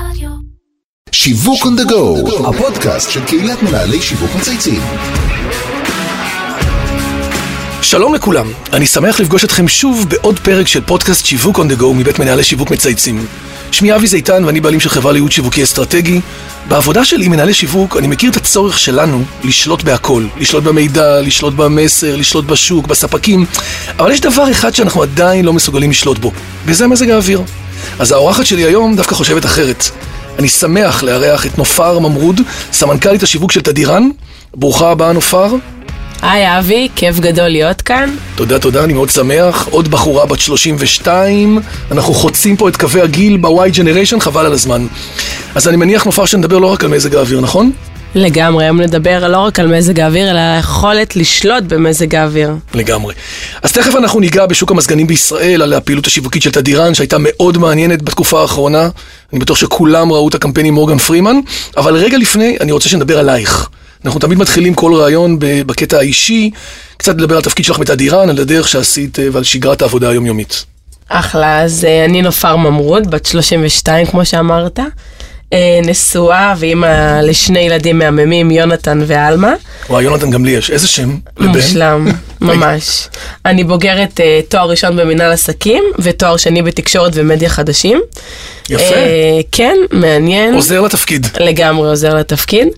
רדיו. שיווק on the go, הפודקאסט של קהילת מנהלי שיווק מצייצים. שלום לכולם, אני שמח לפגוש אתכם שוב בעוד פרק של פודקאסט שיווק on the go מבית מנהלי שיווק מצייצים. שמי אבי זיתן ואני בעלים של חברה לייעוד שיווקי אסטרטגי. בעבודה שלי עם מנהלי שיווק אני מכיר את הצורך שלנו לשלוט בהכל, לשלוט במידע, לשלוט במסר, לשלוט בשוק, בספקים, אבל יש דבר אחד שאנחנו עדיין לא מסוגלים לשלוט בו, וזה מזג האוויר. אז האורחת שלי היום דווקא חושבת אחרת. אני שמח לארח את נופר ממרוד, סמנכ"לית השיווק של תדירן. ברוכה הבאה נופר. היי אבי, כיף גדול להיות כאן. תודה, תודה, אני מאוד שמח. עוד בחורה בת 32, אנחנו חוצים פה את קווי הגיל ב-Y Generation, חבל על הזמן. אז אני מניח, נופר, שנדבר לא רק על מזג האוויר, נכון? לגמרי, היום נדבר לא רק על מזג האוויר, אלא היכולת לשלוט במזג האוויר. לגמרי. אז תכף אנחנו ניגע בשוק המזגנים בישראל, על הפעילות השיווקית של תדירן, שהייתה מאוד מעניינת בתקופה האחרונה. אני בטוח שכולם ראו את הקמפיין עם מורגן פרימן, אבל רגע לפני, אני רוצה שנדבר עלייך. אנחנו תמיד מתחילים כל ראיון בקטע האישי, קצת לדבר על התפקיד שלך בתדירן, על הדרך שעשית אה, ועל שגרת העבודה היומיומית. אחלה, אז אה, אני נופר ממרוד, בת 32 כמו שאמרת. אה, נשואה ואימא לשני ילדים מהממים, יונתן ועלמה. וואי, יונתן גם לי יש. איזה שם? לבן? מושלם, ממש. אני בוגרת אה, תואר ראשון במנהל עסקים ותואר שני בתקשורת ומדיה חדשים. יפה. אה, כן, מעניין. עוזר לתפקיד. לגמרי עוזר לתפקיד.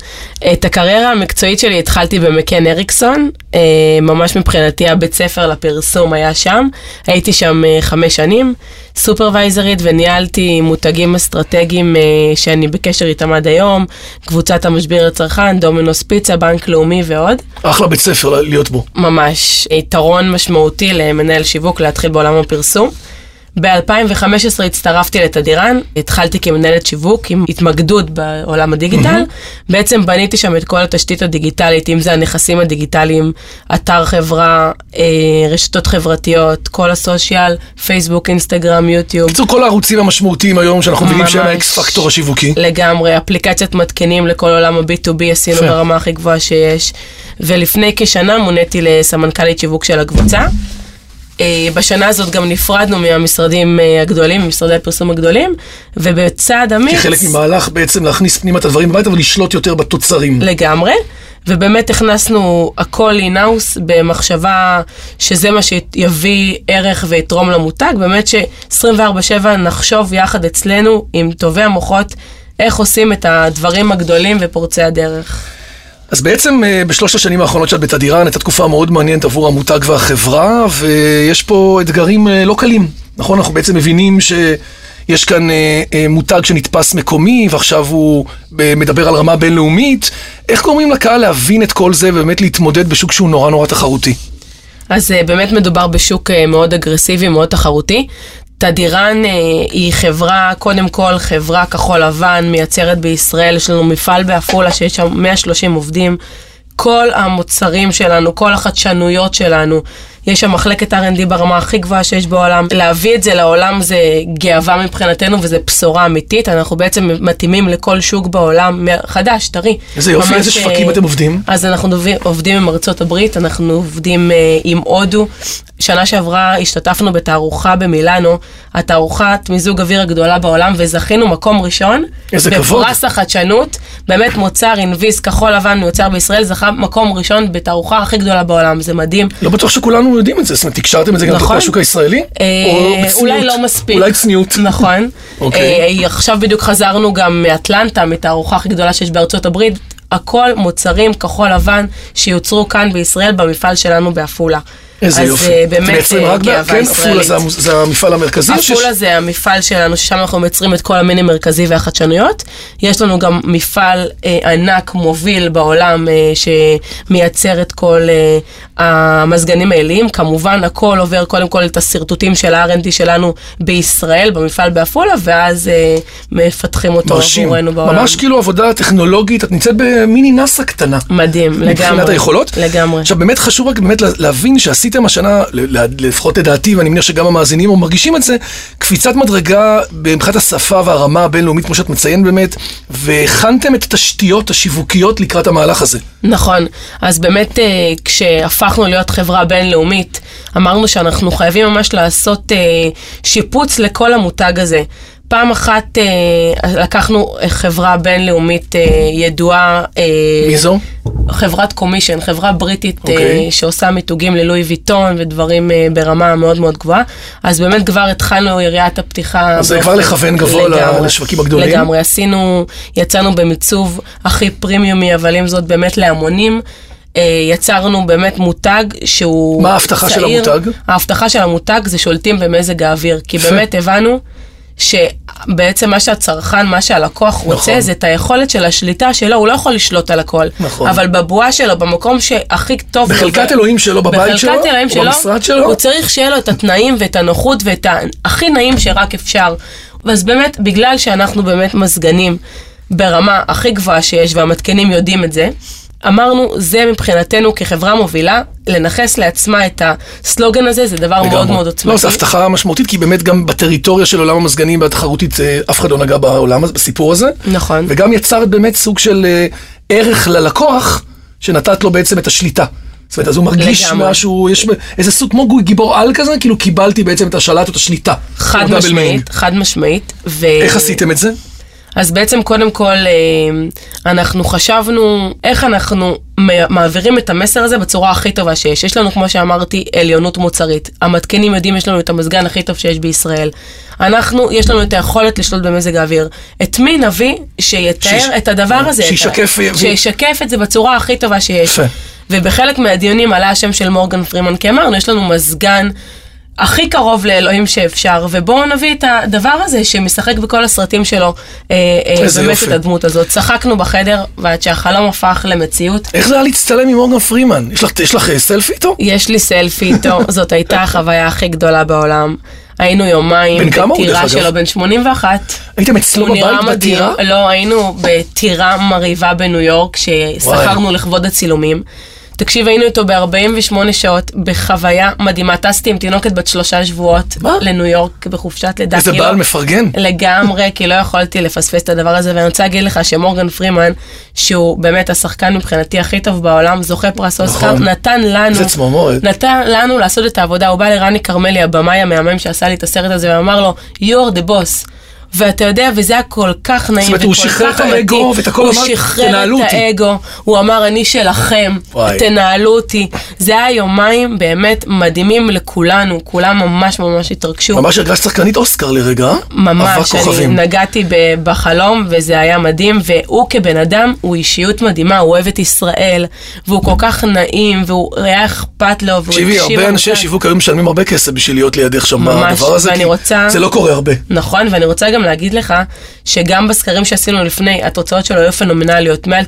את הקריירה המקצועית שלי התחלתי במקן אריקסון, אה, ממש מבחינתי הבית ספר לפרסום היה שם, הייתי שם אה, חמש שנים, סופרוויזרית וניהלתי מותגים אסטרטגיים אה, שאני בקשר איתם עד היום, קבוצת המשביר לצרכן, דומינוס פיצה, בנק לאומי ועוד. אחלה בית ספר להיות בו. ממש יתרון משמעותי למנהל שיווק להתחיל בעולם הפרסום. ב-2015 הצטרפתי לתדירן, התחלתי כמנהלת שיווק עם התמקדות בעולם הדיגיטל. בעצם בניתי שם את כל התשתית הדיגיטלית, אם זה הנכסים הדיגיטליים, אתר חברה, אה, רשתות חברתיות, כל הסושיאל, פייסבוק, אינסטגרם, יוטיוב. בקיצור, כל הערוצים המשמעותיים היום, שאנחנו מבינים שהם. האקס פקטור השיווקי. לגמרי, אפליקציית מתקנים לכל עולם ה-B2B עשינו. ברמה הכי גבוהה שיש. ולפני כשנה מוניתי לסמנכ"לית שיווק של הקבוצה. אה, בשנה הזאת גם נפרדנו מהמשרדים אה, הגדולים, ממשרדי הפרסום הגדולים, ובצעד אמיץ... כחלק ממהלך בעצם להכניס פנימה את הדברים הביתה ולשלוט יותר בתוצרים. לגמרי, ובאמת הכנסנו הכל אינאוס במחשבה שזה מה שיביא ערך ויתרום למותג, באמת ש-24/7 נחשוב יחד אצלנו עם טובי המוחות איך עושים את הדברים הגדולים ופורצי הדרך. אז בעצם אה, בשלוש השנים האחרונות שאת בתדירן הייתה תקופה מאוד מעניינת עבור המותג והחברה, ויש פה אתגרים אה, לא קלים. נכון? אנחנו בעצם מבינים שיש כאן אה, מותג שנתפס מקומי, ועכשיו הוא מדבר על רמה בינלאומית. איך גורמים לקהל להבין את כל זה ובאמת להתמודד בשוק שהוא נורא נורא תחרותי? אז באמת מדובר בשוק מאוד אגרסיבי, מאוד תחרותי. תדירן אה, היא חברה, קודם כל חברה כחול לבן, מייצרת בישראל, יש לנו מפעל בעפולה שיש שם 130 עובדים. כל המוצרים שלנו, כל החדשנויות שלנו, יש שם מחלקת R&D ברמה הכי גבוהה שיש בעולם. להביא את זה לעולם זה גאווה מבחינתנו וזה בשורה אמיתית. אנחנו בעצם מתאימים לכל שוק בעולם, חדש, טרי. איזה יופי, איזה שווקים אה, אתם עובדים? אז אנחנו עובדים, עובדים עם ארצות הברית, אנחנו עובדים אה, עם הודו. שנה שעברה השתתפנו בתערוכה במילאנו, התערוכת מיזוג אוויר הגדולה בעולם, וזכינו מקום ראשון. איזה כבוד. בפרס החדשנות, באמת מוצר אינביס כחול לבן מיוצר בישראל, זכה מקום ראשון בתערוכה הכי גדולה בעולם, זה מדהים. לא בטוח שכולנו יודעים את זה, זאת אומרת, תקשרתם את זה גם נכון. לשוק הישראלי? אה, בצניעות? אולי לא מספיק. אולי צניעות. נכון. אוקיי. אה, עכשיו בדיוק חזרנו גם מאטלנטה, מתערוכה הכי גדולה שיש בארצות הברית. הכל מוצרים כחול לבן שיוצרו כאן בישראל במפעל שלנו בעפולה. איזה אז, יופי. אה, באמת מייצרים אה, רק. גאווה כן, עפולה ישראלית. זה המ- זה המפעל המרכזי? עפולה זה המפעל שלנו, ששם אנחנו מייצרים את כל המיני מרכזי והחדשנויות. יש לנו גם מפעל אה, ענק מוביל בעולם אה, שמייצר את כל אה, המזגנים העיליים. כמובן, הכל עובר קודם כל את השרטוטים של ה-R&D שלנו בישראל, במפעל בעפולה, ואז אה, מפתחים אותו מרשים. עבורנו בעולם. ממש כאילו עבודה טכנולוגית, את נמצאת במיני נאסא קטנה. מדהים, לגמרי. מבחינת היכולות. לגמרי. עכשיו באמת חשוב רק באמת לה- להבין שעשיתם השנה, לפחות לדעתי, ואני מניח שגם המאזינים מרגישים את זה, קפיצת מדרגה מבחינת השפה והרמה הבינלאומית, כמו שאת מציין באמת, והכנתם את התשתיות השיווקיות לקראת המהלך הזה. נכון, אז באמת אה, כשהפכנו להיות חברה בינלאומית, אמרנו שאנחנו חייבים ממש לעשות אה, שיפוץ לכל המותג הזה. פעם אחת אה, לקחנו חברה בינלאומית אה, ידועה. אה, מי זו? חברת קומישן, חברה בריטית okay. אוקיי. uh, שעושה מיתוגים ללואי ויטון ודברים uh, ברמה מאוד מאוד גבוהה. אז באמת כבר התחלנו יריית הפתיחה. אז זה כבר לכוון גבוה לגמרי, לשווקים הגדולים. לגמרי, עשינו, יצאנו במיצוב הכי פרימיומי, אבל עם זאת באמת להמונים. Uh, יצרנו באמת מותג שהוא מה ההבטחה של צעיר. המותג? ההבטחה של המותג זה שולטים במזג האוויר, כי. באמת הבנו שבעצם מה שהצרכן, מה שהלקוח רוצה, נכון. זה את היכולת של השליטה שלו, הוא לא יכול לשלוט על הכל. נכון. אבל בבועה שלו, במקום שהכי טוב... בחלקת ו- אלוהים שלו בבית שלו, אלוהים שלו, במשרד שלו. הוא צריך שיהיה לו את התנאים ואת הנוחות ואת הכי נעים שרק אפשר. אז באמת, בגלל שאנחנו באמת מזגנים ברמה הכי גבוהה שיש, והמתקנים יודעים את זה, אמרנו, זה מבחינתנו כחברה מובילה, לנכס לעצמה את הסלוגן הזה, זה דבר מאוד לגמרי. מאוד עוצמתי. לא, זו הבטחה משמעותית, כי באמת גם בטריטוריה של עולם המזגנים והתחרותית אה, אף אחד לא נגע בעולם, בסיפור הזה. נכון. וגם יצרת באמת סוג של אה, ערך ללקוח, שנתת לו בעצם את השליטה. זאת אומרת, אז הוא מרגיש לגמרי. משהו, יש איזה סוג כמו גיבור על כזה, כאילו קיבלתי בעצם את השלט או את השליטה. חד. משמעית, חד משמעית. ו... איך עשיתם את זה? אז בעצם קודם כל אה, אנחנו חשבנו איך אנחנו מעבירים את המסר הזה בצורה הכי טובה שיש. יש לנו, כמו שאמרתי, עליונות מוצרית. המתקנים יודעים, יש לנו את המזגן הכי טוב שיש בישראל. אנחנו, יש לנו את היכולת לשלוט במזג האוויר. את מי נביא שיתאר שיש- את הדבר הזה? שישקף. שישקף את זה בצורה הכי טובה שיש. ובחלק מהדיונים עלה השם של מורגן פרימן, כי אמרנו, יש לנו מזגן הכי קרוב לאלוהים שאפשר, ובואו נביא את הדבר הזה שמשחק בכל הסרטים שלו, אה, אה, איזה באמת יופי. את הדמות הזאת. צחקנו בחדר, ועד שהחלום הפך למציאות. איך זה היה להצטלם עם מורגן פרימן? יש לך, יש לך אה, סלפי איתו? יש לי סלפי איתו, זאת הייתה החוויה הכי גדולה בעולם. היינו יומיים בטירה? שלו, בן 81. הייתם אצלו בבית. בטירה? לא, היינו בטירה מרהיבה בניו יורק, ששכרנו לכבוד הצילומים. תקשיב, היינו איתו ב-48 שעות, בחוויה מדהימה. טסתי עם תינוקת בת שלושה שבועות מה? לניו יורק בחופשת לידה. איזה כי בעל לא- מפרגן. לגמרי, כי לא יכולתי לפספס את הדבר הזה, ואני רוצה להגיד לך שמורגן פרימן, שהוא באמת השחקן מבחינתי הכי טוב בעולם, זוכה פרס אוסקר, נכון. נתן לנו, איזה צמרמורת. נתן לנו לעשות את העבודה, הוא בא לרני כרמלי, הבמאי המהמם שעשה לי את הסרט הזה, ואמר לו, you're the boss. ואתה יודע, וזה היה כל כך נעים, אומרת, הוא וכל שחרר כך את האגו אמיתי. ואת הכל, הוא אמר, שחרר "תנהלו את אותי". האגו, הוא אמר, אני שלכם. תנהלו אותי. זה היה יומיים באמת מדהימים לכולנו, כולם ממש ממש התרגשו. ממש הרגשת שחקנית אוסקר לרגע? ממש, אני. נגעתי בחלום וזה היה מדהים, והוא כבן אדם, הוא אישיות מדהימה, הוא אוהב את ישראל, והוא כל כך נעים, והוא היה אכפת לו, והוא תקשיבי, הקשיב הרבה אנשי. שיווק היו משלמים הרבה כסף בשביל להיות לידך שם בדבר הזה, כי רוצה- זה לא קורה הרבה. נכון, ואני רוצה גם להגיד לך, שגם בסקרים שעשינו לפני, התוצאות שלו היו פנומנליות. מעל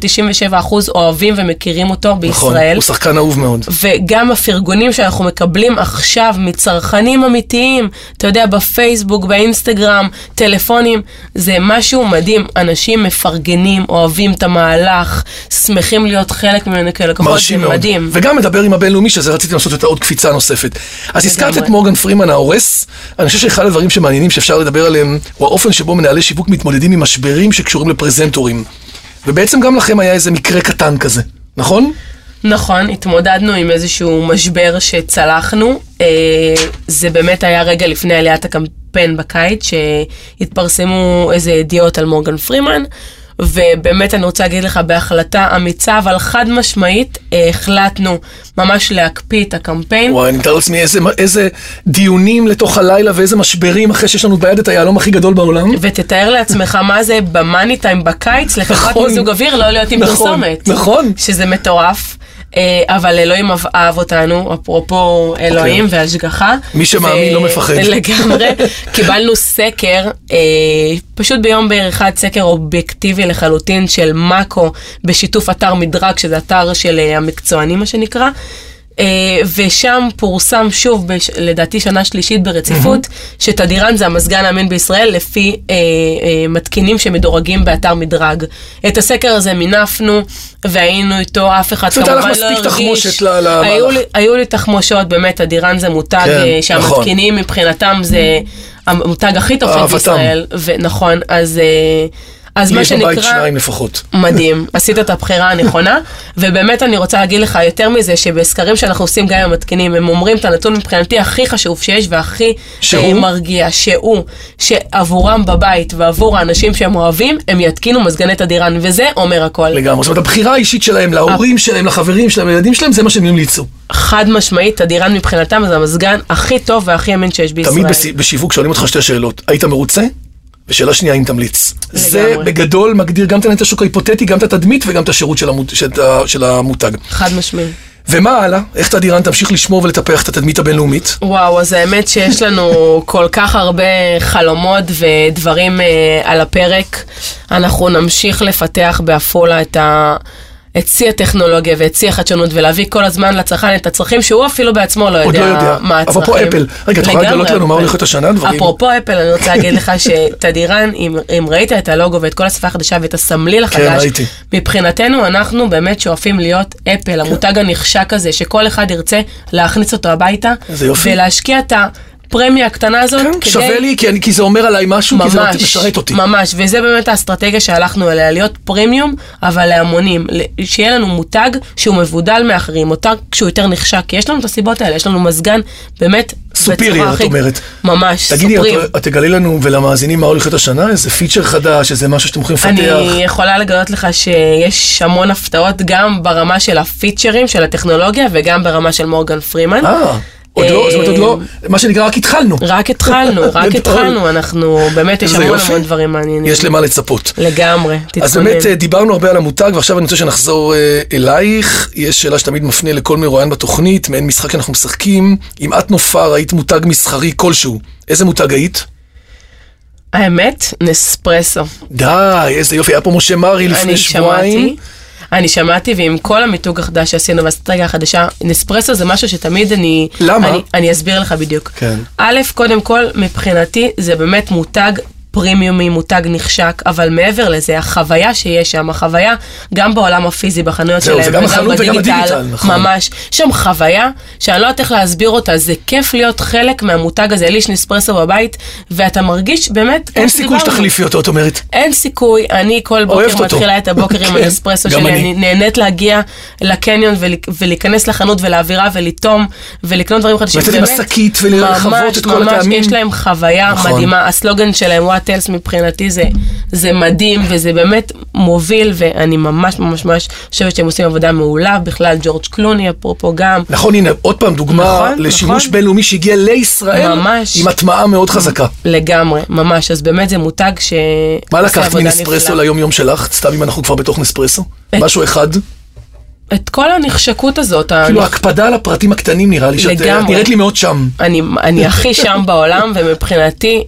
97% אוהבים ומכירים אותו נכון, בישראל. הוא שחקן אהוב מאוד. וגם הפרגונים שאנחנו מקבלים עכשיו מצרכנים אמיתיים, אתה יודע, בפייסבוק, באינסטגרם, טלפונים, זה משהו מדהים. אנשים מפרגנים, אוהבים את המהלך, שמחים להיות חלק ממנו כלקוחות, זה מאוד. מדהים. וגם מדבר עם הבינלאומי, שזה רציתי לעשות את העוד קפיצה נוספת. אז הזכרת. את מורגן פרימן ההורס, אני חושב שאחד הדברים שמעניינים שאפשר לדבר עליהם, הוא האופן שבו מנהלי שיווק מתמודדים עם משברים שקשורים לפרזנטורים. ובעצם גם לכם היה איזה מקרה קטן כזה, נכון? נכון, התמודדנו עם איזשהו משבר שצלחנו. אה, זה באמת היה רגע לפני עליית הקמפיין בקיץ, שהתפרסמו איזה ידיעות על מורגן פרימן. ובאמת אני רוצה להגיד לך בהחלטה אמיצה, אבל חד משמעית, אה, החלטנו ממש להקפיא את הקמפיין. וואי, אני מתאר לעצמי איזה, איזה דיונים לתוך הלילה ואיזה משברים אחרי שיש לנו ביד את היהלום הכי גדול בעולם. ותתאר לעצמך מה זה במאני טיים בקיץ לחברת נכון. מיזוג אוויר לא להיות עם נכון, פרסומת. נכון. שזה מטורף. אה, אבל אלוהים אהב- אותנו, אפרופו אלוהים אוקיי. והשגחה. מי שמאמין לא מפחד. לגמרי. קיבלנו סקר, אה, פשוט ביום אחד, סקר אובייקטיבי לחלוטין של מאקו, בשיתוף אתר מדרג, שזה אתר של אה, המקצוענים, מה שנקרא. אה, ושם פורסם שוב, בש, לדעתי שנה שלישית ברציפות, שתדירן זה המזגן האמין בישראל לפי אה, אה, מתקינים שמדורגים באתר מדרג. את הסקר הזה מינפנו והיינו איתו, אף אחד זאת אומרת, כמובן היה לך לא מספיק הרגיש. תחמושת למהלך. היו לי, היו לי תחמושות, באמת, תדירן זה מותג כן, אה, נכון. שהמתקינים מבחינתם זה המותג הכי טוב. בישראל, ונכון, אז... אה, אז לי מה יש בבית שנקרא... שניים לפחות. מדהים, עשית את הבחירה הנכונה, ובאמת אני רוצה להגיד לך יותר מזה, שבסקרים שאנחנו עושים גם עם המתקינים, הם אומרים את הנתון מבחינתי הכי חשוב שיש והכי שהוא? אה, מרגיע, שהוא, שעבורם בבית ועבור האנשים שהם אוהבים, הם יתקינו מזגני תדירן, וזה אומר הכל. לגמרי. זאת אומרת, הבחירה האישית שלהם, להורים שלהם, לחברים שלהם, לילדים שלהם, זה מה שהם המליצו. חד משמעית, תדירן מבחינתם זה המזגן הכי טוב והכי אמין שיש בישראל. תמיד בשיווק שואלים אותך שתי שאלות. היית מרוצה? ושאלה שנייה, אם תמליץ. זה. בגדול מגדיר גם את השוק ההיפותטי, גם את התדמית וגם את השירות של המות- של של המותג. חד משמעית. ומה הלאה? איך תדירן תמשיך לשמור ולטפח את התדמית הבינלאומית? וואו, אז האמת שיש לנו כל כך הרבה חלומות ודברים אה, על הפרק. אנחנו נמשיך לפתח בעפולה את ה... את שיא הטכנולוגיה ואת שיא החדשנות ולהביא כל הזמן לצרכן את הצרכים שהוא אפילו בעצמו לא עוד יודע, לא יודע. מה הצרכים. אפרופו אפל. רגע, את יכולה לגלות לנו מה. הולך להיות השנה? דברים- אפרופו אפל, אני רוצה להגיד לך שתדירן, אם, אם ראית את הלוגו ואת כל השפה החדשה ואת הסמליל החדש, כן, ראיתי. מבחינתנו אנחנו באמת שואפים להיות אפל, המותג הנחשק הזה, שכל אחד ירצה להכניס אותו הביתה. ולהשקיע את הפרמיה הקטנה הזאת, כן, כדי... שווה לי, כי אני- כי זה אומר עליי משהו, כי זה ממש, משרת אותי. ממש, וזה באמת האסטרטגיה שהלכנו אליה, להיות פרימיום, אבל להמונים, שיהיה לנו מותג שהוא מבודל מאחרים, מותג שהוא יותר נחשק, כי יש לנו את הסיבות האלה, יש לנו מזגן באמת סופריור, בצורה את אומרת. ממש, תגידי, סופרים. את- את תגלי לנו ולמאזינים מה להיות השנה? איזה פיצ'ר חדש, איזה משהו שאתם יכולים לפתח? אני יכולה לגלות לך שיש המון הפתעות גם ברמה של הפיצ'רים של הטכנולוגיה וגם ברמה של מורגן פרימן. אה, עוד לא, זאת אומרת, עוד לא, מה שנקרא, רק התחלנו. רק התחלנו, רק. התחלנו, אנחנו, באמת יש המון. המון דברים מעניינים. יש למה לצפות. לגמרי, תתכונן. אז באמת אה, דיברנו הרבה על המותג, ועכשיו אני רוצה שנחזור אה, אלייך. יש שאלה שתמיד מפנה לכל מרואיין בתוכנית, מעין משחק שאנחנו משחקים. אם את נופר, היית מותג מסחרי כלשהו, איזה מותג היית? האמת, נספרסו. די, איזה יופי, היה פה משה מרי לפני אני שבועיים. שמעתי, אני שמעתי, ועם כל המיתוג החדש שעשינו והאסטרטגיה החדשה, נספרסו זה משהו שתמיד אני... למה? אני, אני אסביר לך בדיוק. כן. א', קודם כל, מבחינתי זה באמת מותג פרימיומי, מותג נחשק, אבל מעבר לזה, החוויה שיש שם, החוויה גם בעולם הפיזי, בחנויות שלהם, זה גם החנות וגם בדיגיטל, נכון. ממש. יש שם חוויה שאני לא יודעת איך להסביר אותה, זה כיף להיות חלק מהמותג הזה, לי יש נספרסו בבית, ואתה מרגיש באמת, אין סיכוי. שתחליפי אותו, את אומרת. אין סיכוי, אני כל בוקר אותו. מתחילה את הבוקר עם כן, האספרסו גם שלי, אני. אני נהנית להגיע לקניון ול- ולהיכנס לחנות ולהעבירה ולטום ולקנות דברים חדשים. באמת, ממש, את כל הטעמים. ממש, יש להם חוויה נכון. מדהימה, הסלוגן שלהם, וואט אלס מבחינתי זה, זה מדהים וזה באמת מוביל ואני ממש ממש ממש חושבת שהם עושים עבודה מעולה, בכלל ג'ורג' קלוני אפרופו גם. נכון, הנה, עוד פעם דוגמה נכון, לשימוש נכון. בינלאומי שהגיע לישראל, ממש. עם הטמעה מאוד חזקה. לגמרי, ממש, אז באמת זה מותג ש... מה לקחת מנספרסו נפלאה. ליום יום שלך? סתם אם אנחנו כבר בתוך נספרסו? את- משהו אחד? את כל הנחשקות הזאת, כאילו הנ- הקפדה על הפרטים הקטנים נראה לי שאת. את נראית לי מאוד שם. אני, אני הכי שם בעולם, ומבחינתי,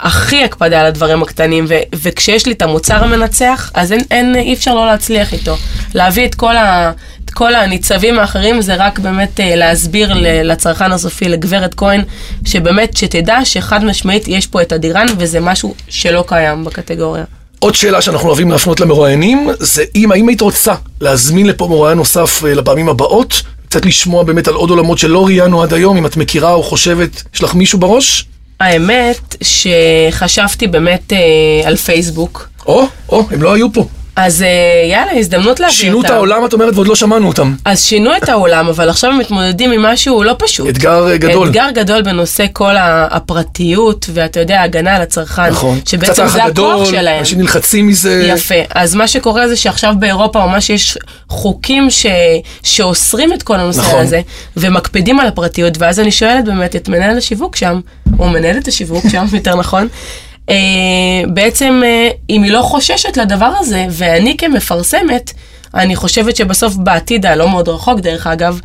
הכי הקפדה על הדברים הקטנים, ו, וכשיש לי את המוצר המנצח, אז אין, אין, אי אפשר לא להצליח איתו. להביא את כל, ה, את כל הניצבים האחרים, זה רק באמת אה, להסביר ל- לצרכן הסופי, לגברת כהן, שבאמת, שתדע שחד משמעית יש פה את הדירן, וזה משהו שלא קיים בקטגוריה. עוד שאלה שאנחנו אוהבים להפנות למרואיינים, זה אם האם היית רוצה להזמין לפה מרואיין נוסף אה, לפעמים הבאות, קצת לשמוע באמת על עוד עולמות שלא ראיינו עד היום, אם את מכירה או חושבת, יש לך מישהו בראש? האמת שחשבתי באמת אה, על פייסבוק, או, או, הם לא היו פה. אז אה, יאללה, הזדמנות להביא שינו את אותם. העולם, את אומרת, ועוד לא שמענו אותם. אז שינו את העולם, אבל עכשיו הם מתמודדים עם משהו לא פשוט. אתגר אה, גדול. אתגר גדול בנושא כל הפרטיות, ואתה יודע, ההגנה על הצרכן. נכון. שבעצם זה הכוח הגדול, שלהם. אנשים נלחצים מזה. יפה. אז מה שקורה זה שעכשיו באירופה ממש יש חוקים ש... שאוסרים את כל הנושא נכון. הזה, ומקפידים על הפרטיות, ואז אני שואלת באמת את מנהל השיווק שם, או מנהלת השיווק שם, יותר נכון, בעצם אה, אם היא לא חוששת לדבר הזה, ואני כמפרסמת, אני חושבת שבסוף בעתיד הלא מאוד רחוק, דרך אגב,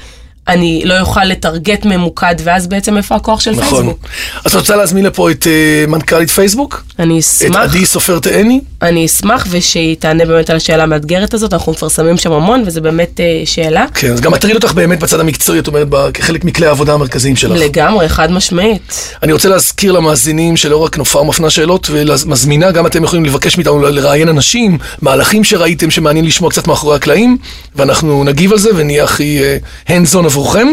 אני לא אוכל לטרגט ממוקד, ואז בעצם איפה הכוח של נכון. פייסבוק? אז את רוצה להזמין לפה את אה, מנכ"לית פייסבוק? אני את אשמח. עדי סופר תאני? אני אשמח ושהיא תענה באמת על השאלה המאתגרת הזאת, אנחנו מפרסמים שם המון וזה באמת אה, שאלה. כן, אז גם מטריד אותך באמת בצד המקצועי, את אומרת, כחלק מכלי העבודה המרכזיים שלך. לגמרי, חד משמעית. אני רוצה להזכיר למאזינים שלא רק נופר מפנה שאלות ומזמינה, גם אתם יכולים לבקש מאיתנו לראיין אנשים, מהלכים שראיתם שמעניין לשמוע קצת מאחורי הקלעים, ואנחנו נגיב על זה ונהיה הכי uh, עבורכם.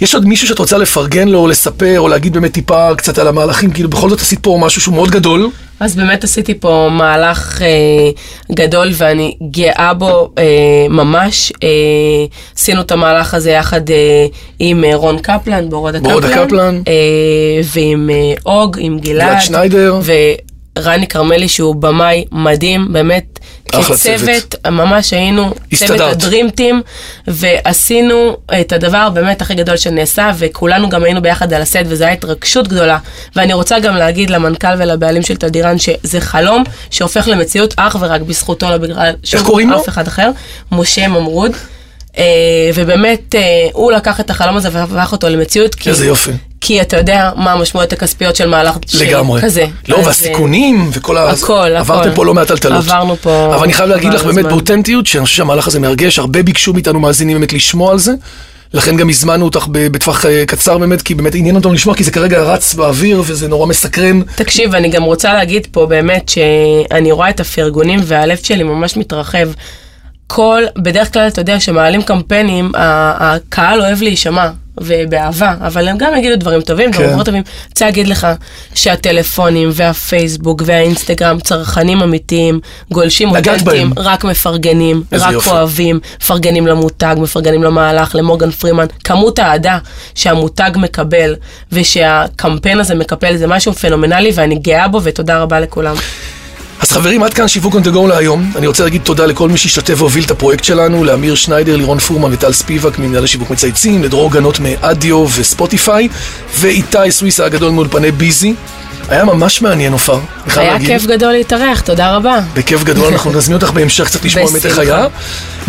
יש עוד מישהו שאת רוצה לפרגן לו, או לספר, או להגיד באמת טיפה קצת על המהלכים, כאילו בכל זאת עשית פה משהו שהוא מאוד גדול. אז באמת עשיתי פה מהלך אה, גדול ואני גאה בו אה, ממש. אה, עשינו את המהלך הזה יחד אה, עם אה, רון קפלן, בורודה קפלן. בורודה קפלן. אה, ועם אה, אוג, עם גלעד. גלעד שניידר. ורני כרמלי שהוא במאי מדהים, באמת. כצוות, ממש היינו צוות הסתדרת. הדרימטים, ועשינו את הדבר באמת הכי גדול שנעשה, וכולנו גם היינו ביחד על הסט, וזו הייתה התרגשות גדולה. ואני רוצה גם להגיד למנכ"ל ולבעלים של תדירן, שזה חלום שהופך למציאות אך ורק בזכותו, לא בגלל שום? אף אחד אחר, משה ממרוד. אה, ובאמת, אה, הוא לקח את החלום הזה והפך אותו למציאות. כי- איזה יופי. כי אתה יודע מה המשמעויות הכספיות של מהלך ש- לגמרי. כזה. לא, אה, והסיכונים וכל ה... הכל, הכל. עברתם פה לא מעט טלטלות. עברנו פה אבל אני חייב להגיד לך באמת. באותנטיות, שאני חושב שהמהלך הזה מרגש, הרבה ביקשו מאיתנו מאזינים באמת לשמוע על זה. לכן גם הזמנו אותך בטווח אה, קצר באמת, כי באמת עניין אותנו לשמוע, כי זה כרגע רץ באוויר וזה נורא מסקרן. תקשיב, אני גם רוצה להגיד פה באמת שאני רואה את הפרגונים והלב שלי ממש מתרחב. כל, בדרך כלל אתה יודע שמעלים קמפיינים, הקהל אוהב להישמע, ובאהבה, אבל הם גם יגידו דברים טובים, כן. דברים טובים. רוצה להגיד לך שהטלפונים והפייסבוק והאינסטגרם צרכנים אמיתיים, גולשים אותנטיים. רק מפרגנים, רק יופי. אוהבים, מפרגנים למותג, מפרגנים למהלך, למורגן פרימן. כמות האהדה שהמותג מקבל ושהקמפיין הזה מקבל זה משהו פנומנלי ואני גאה בו ותודה רבה לכולם. אז חברים, עד כאן שיווק the go להיום. אני רוצה להגיד תודה לכל מי שהשתתף והוביל את הפרויקט שלנו, לאמיר שניידר, לירון פורמן וטל ספיבק ממנהלי שיווק מצייצים, לדרור גנות מאדיו וספוטיפיי, ואיתי סוויסה הגדול מאולפני ביזי. היה ממש מעניין, עופר. היה. כיף גדול להתארח, תודה רבה. בכיף גדול, אנחנו נזמין אותך בהמשך קצת לשמוע באמת איך. היה.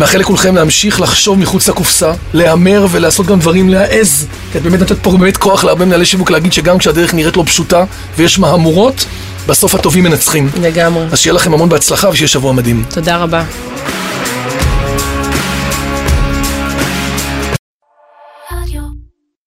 מאחל לכולכם להמשיך לחשוב מחוץ לקופסה, להמר ולעשות גם דברים, להעז. כי את באמת נותנת פה באמת כוח להרבה מנהלי שיווק להגיד שגם כשהדרך נראית לא פשוטה ויש מהמורות, בסוף הטובים מנצחים. לגמרי. אז שיהיה לכם המון בהצלחה ושיהיה שבוע מדהים. תודה רבה.